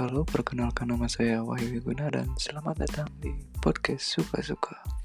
Halo, perkenalkan nama saya Wahyu Wiguna dan selamat datang di podcast Suka-Suka.